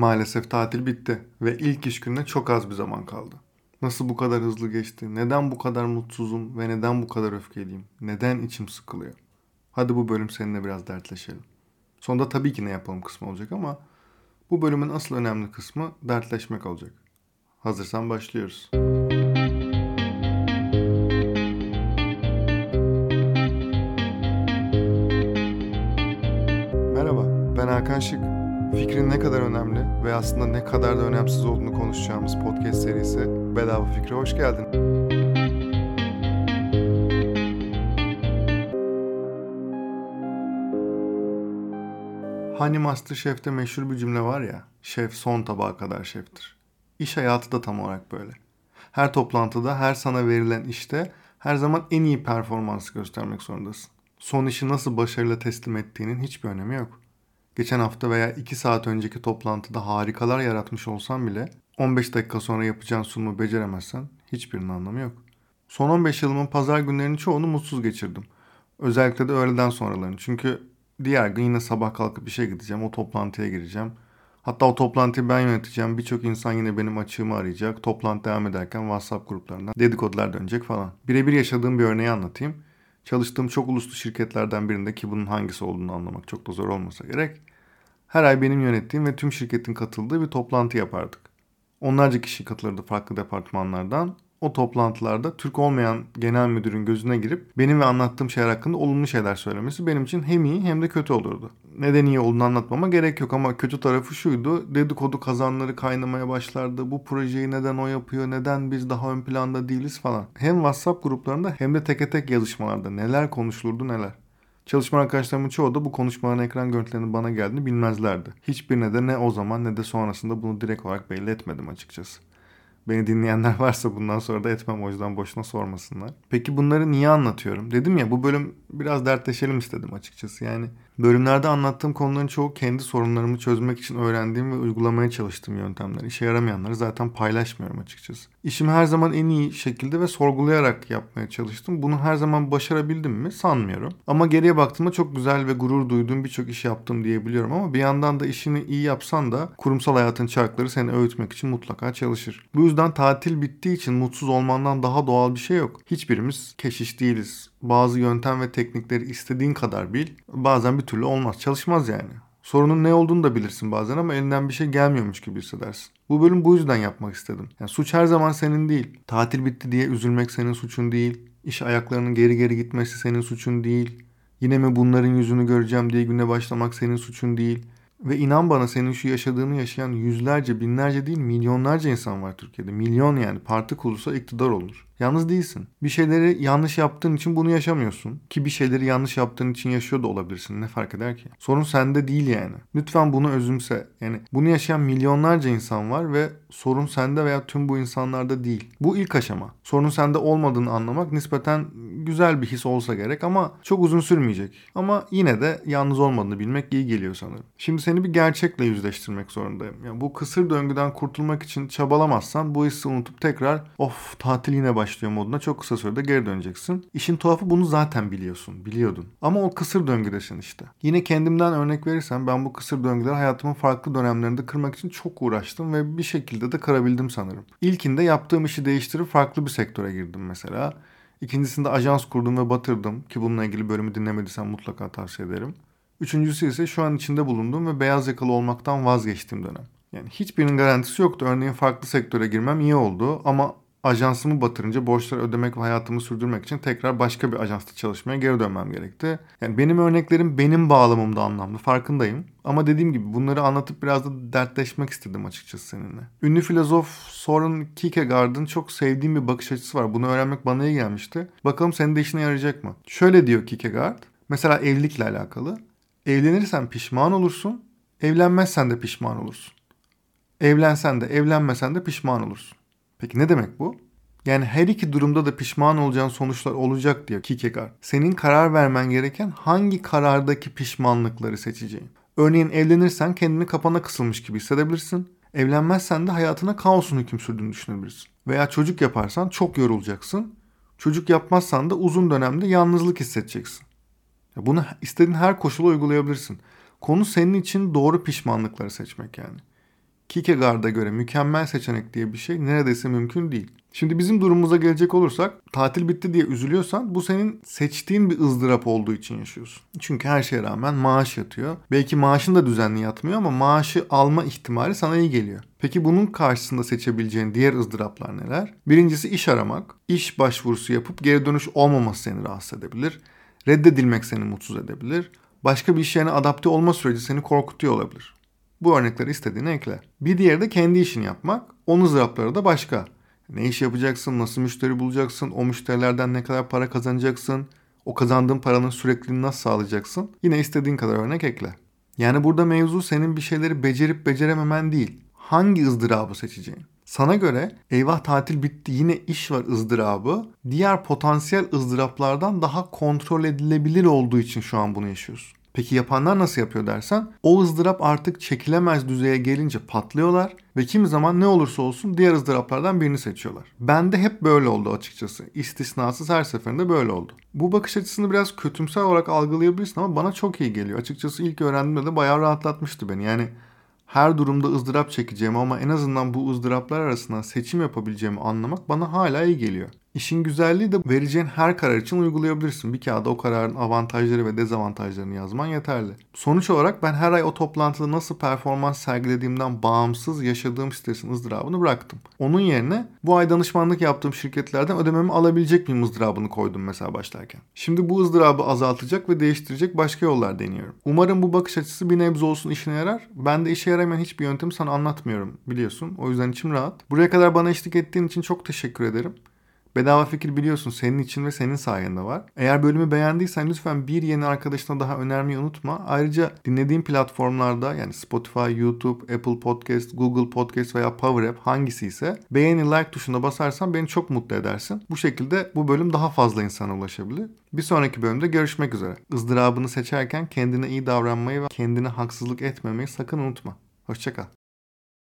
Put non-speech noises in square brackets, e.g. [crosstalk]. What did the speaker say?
Maalesef tatil bitti ve ilk iş gününe çok az bir zaman kaldı. Nasıl bu kadar hızlı geçti? Neden bu kadar mutsuzum ve neden bu kadar öfkeliyim? Neden içim sıkılıyor? Hadi bu bölüm seninle biraz dertleşelim. Sonunda tabii ki ne yapalım kısmı olacak ama bu bölümün asıl önemli kısmı dertleşmek olacak. Hazırsan başlıyoruz. Merhaba, ben Hakan Şık. Fikrin ne kadar önemli ve aslında ne kadar da önemsiz olduğunu konuşacağımız podcast serisi Bedava Fikre hoş geldin. Hani Masterchef'te meşhur bir cümle var ya, şef son tabağa kadar şeftir. İş hayatı da tam olarak böyle. Her toplantıda, her sana verilen işte her zaman en iyi performansı göstermek zorundasın. Son işi nasıl başarıyla teslim ettiğinin hiçbir önemi yok. Geçen hafta veya 2 saat önceki toplantıda harikalar yaratmış olsan bile 15 dakika sonra yapacağın sunumu beceremezsen hiçbirinin anlamı yok. Son 15 yılımın pazar günlerinin çoğunu mutsuz geçirdim. Özellikle de öğleden sonralarını. Çünkü diğer gün yine sabah kalkıp işe gideceğim. O toplantıya gireceğim. Hatta o toplantıyı ben yöneteceğim. Birçok insan yine benim açığımı arayacak. Toplantı devam ederken WhatsApp gruplarından dedikodular dönecek falan. Birebir yaşadığım bir örneği anlatayım. Çalıştığım çok uluslu şirketlerden birinde ki bunun hangisi olduğunu anlamak çok da zor olmasa gerek. Her ay benim yönettiğim ve tüm şirketin katıldığı bir toplantı yapardık. Onlarca kişi katılırdı farklı departmanlardan. O toplantılarda Türk olmayan genel müdürün gözüne girip benim ve anlattığım şeyler hakkında olumlu şeyler söylemesi benim için hem iyi hem de kötü olurdu. Neden iyi olduğunu anlatmama gerek yok ama kötü tarafı şuydu. Dedikodu kazanları kaynamaya başlardı. Bu projeyi neden o yapıyor, neden biz daha ön planda değiliz falan. Hem WhatsApp gruplarında hem de teke tek yazışmalarda neler konuşulurdu neler. Çalışma arkadaşlarımın çoğu da bu konuşmaların ekran görüntülerinin bana geldiğini bilmezlerdi. Hiçbirine de ne o zaman ne de sonrasında bunu direkt olarak belli etmedim açıkçası. Beni dinleyenler [laughs] varsa bundan sonra da etmem o yüzden boşuna sormasınlar. Peki bunları niye anlatıyorum? Dedim ya bu bölüm biraz dertleşelim istedim açıkçası. Yani bölümlerde anlattığım konuların çoğu kendi sorunlarımı çözmek için öğrendiğim ve uygulamaya çalıştığım yöntemler. İşe yaramayanları zaten paylaşmıyorum açıkçası. İşimi her zaman en iyi şekilde ve sorgulayarak yapmaya çalıştım. Bunu her zaman başarabildim mi? Sanmıyorum. Ama geriye baktığımda çok güzel ve gurur duyduğum birçok iş yaptım diyebiliyorum. Ama bir yandan da işini iyi yapsan da kurumsal hayatın çarkları seni öğütmek için mutlaka çalışır. Bu yüzden tatil bittiği için mutsuz olmandan daha doğal bir şey yok. Hiçbirimiz keşiş değiliz. Bazı yöntem ve teknikleri istediğin kadar bil. Bazen bir türlü olmaz. Çalışmaz yani. Sorunun ne olduğunu da bilirsin bazen ama elinden bir şey gelmiyormuş gibi hissedersin. Bu bölüm bu yüzden yapmak istedim. Yani suç her zaman senin değil. Tatil bitti diye üzülmek senin suçun değil. İş ayaklarının geri geri gitmesi senin suçun değil. Yine mi bunların yüzünü göreceğim diye güne başlamak senin suçun değil. Ve inan bana senin şu yaşadığını yaşayan yüzlerce, binlerce değil milyonlarca insan var Türkiye'de. Milyon yani parti kurulsa iktidar olur. Yalnız değilsin. Bir şeyleri yanlış yaptığın için bunu yaşamıyorsun. Ki bir şeyleri yanlış yaptığın için yaşıyor da olabilirsin. Ne fark eder ki? Sorun sende değil yani. Lütfen bunu özümse. Yani bunu yaşayan milyonlarca insan var ve sorun sende veya tüm bu insanlarda değil. Bu ilk aşama. Sorunun sende olmadığını anlamak nispeten güzel bir his olsa gerek ama çok uzun sürmeyecek. Ama yine de yalnız olmadığını bilmek iyi geliyor sanırım. Şimdi seni bir gerçekle yüzleştirmek zorundayım. Yani bu kısır döngüden kurtulmak için çabalamazsan bu hissi unutup tekrar of tatil yine başlıyor başlıyor moduna çok kısa sürede geri döneceksin. İşin tuhafı bunu zaten biliyorsun, biliyordun. Ama o kısır döngüdesin işte. Yine kendimden örnek verirsem ben bu kısır döngüleri hayatımın farklı dönemlerinde kırmak için çok uğraştım ve bir şekilde de kırabildim sanırım. İlkinde yaptığım işi değiştirip farklı bir sektöre girdim mesela. İkincisinde ajans kurdum ve batırdım ki bununla ilgili bölümü dinlemediysen mutlaka tavsiye ederim. Üçüncüsü ise şu an içinde bulunduğum ve beyaz yakalı olmaktan vazgeçtiğim dönem. Yani hiçbirinin garantisi yoktu. Örneğin farklı sektöre girmem iyi oldu ama ajansımı batırınca borçları ödemek ve hayatımı sürdürmek için tekrar başka bir ajansta çalışmaya geri dönmem gerekti. Yani benim örneklerim benim bağlamımda anlamlı farkındayım. Ama dediğim gibi bunları anlatıp biraz da dertleşmek istedim açıkçası seninle. Ünlü filozof Soren Kierkegaard'ın çok sevdiğim bir bakış açısı var. Bunu öğrenmek bana iyi gelmişti. Bakalım senin de işine yarayacak mı? Şöyle diyor Kierkegaard. Mesela evlilikle alakalı. Evlenirsen pişman olursun. Evlenmezsen de pişman olursun. Evlensen de evlenmesen de pişman olursun. Peki ne demek bu? Yani her iki durumda da pişman olacağın sonuçlar olacak diyor Kierkegaard. Senin karar vermen gereken hangi karardaki pişmanlıkları seçeceğin. Örneğin evlenirsen kendini kapana kısılmış gibi hissedebilirsin. Evlenmezsen de hayatına kaosun hüküm sürdüğünü düşünebilirsin. Veya çocuk yaparsan çok yorulacaksın. Çocuk yapmazsan da uzun dönemde yalnızlık hissedeceksin. Bunu istediğin her koşula uygulayabilirsin. Konu senin için doğru pişmanlıkları seçmek yani. Kierkegaard'a göre mükemmel seçenek diye bir şey neredeyse mümkün değil. Şimdi bizim durumumuza gelecek olursak tatil bitti diye üzülüyorsan bu senin seçtiğin bir ızdırap olduğu için yaşıyorsun. Çünkü her şeye rağmen maaş yatıyor. Belki maaşın da düzenli yatmıyor ama maaşı alma ihtimali sana iyi geliyor. Peki bunun karşısında seçebileceğin diğer ızdıraplar neler? Birincisi iş aramak. İş başvurusu yapıp geri dönüş olmaması seni rahatsız edebilir. Reddedilmek seni mutsuz edebilir. Başka bir iş yerine adapte olma süreci seni korkutuyor olabilir. Bu örnekleri istediğine ekle. Bir diğeri de kendi işini yapmak. Onun ızdırapları da başka. Ne iş yapacaksın, nasıl müşteri bulacaksın, o müşterilerden ne kadar para kazanacaksın, o kazandığın paranın sürekliliğini nasıl sağlayacaksın? Yine istediğin kadar örnek ekle. Yani burada mevzu senin bir şeyleri becerip becerememen değil. Hangi ızdırabı seçeceğin? Sana göre eyvah tatil bitti yine iş var ızdırabı diğer potansiyel ızdıraplardan daha kontrol edilebilir olduğu için şu an bunu yaşıyorsun. Peki yapanlar nasıl yapıyor dersen o ızdırap artık çekilemez düzeye gelince patlıyorlar ve kimi zaman ne olursa olsun diğer ızdıraplardan birini seçiyorlar. Bende hep böyle oldu açıkçası. İstisnasız her seferinde böyle oldu. Bu bakış açısını biraz kötümser olarak algılayabilirsin ama bana çok iyi geliyor. Açıkçası ilk öğrendiğimde de bayağı rahatlatmıştı beni. Yani her durumda ızdırap çekeceğimi ama en azından bu ızdıraplar arasında seçim yapabileceğimi anlamak bana hala iyi geliyor. İşin güzelliği de vereceğin her karar için uygulayabilirsin. Bir kağıda o kararın avantajları ve dezavantajlarını yazman yeterli. Sonuç olarak ben her ay o toplantıda nasıl performans sergilediğimden bağımsız yaşadığım stresin ızdırabını bıraktım. Onun yerine bu ay danışmanlık yaptığım şirketlerden ödememi alabilecek miyim ızdırabını koydum mesela başlarken. Şimdi bu ızdırabı azaltacak ve değiştirecek başka yollar deniyorum. Umarım bu bakış açısı bir nebze olsun işine yarar. Ben de işe yaramayan hiçbir yöntemi sana anlatmıyorum biliyorsun. O yüzden içim rahat. Buraya kadar bana eşlik ettiğin için çok teşekkür ederim. Bedava fikir biliyorsun senin için ve senin sayende var. Eğer bölümü beğendiysen lütfen bir yeni arkadaşına daha önermeyi unutma. Ayrıca dinlediğin platformlarda yani Spotify, YouTube, Apple Podcast, Google Podcast veya Power App hangisi ise beğeni like tuşuna basarsan beni çok mutlu edersin. Bu şekilde bu bölüm daha fazla insana ulaşabilir. Bir sonraki bölümde görüşmek üzere. Izdırabını seçerken kendine iyi davranmayı ve kendine haksızlık etmemeyi sakın unutma. Hoşçakal.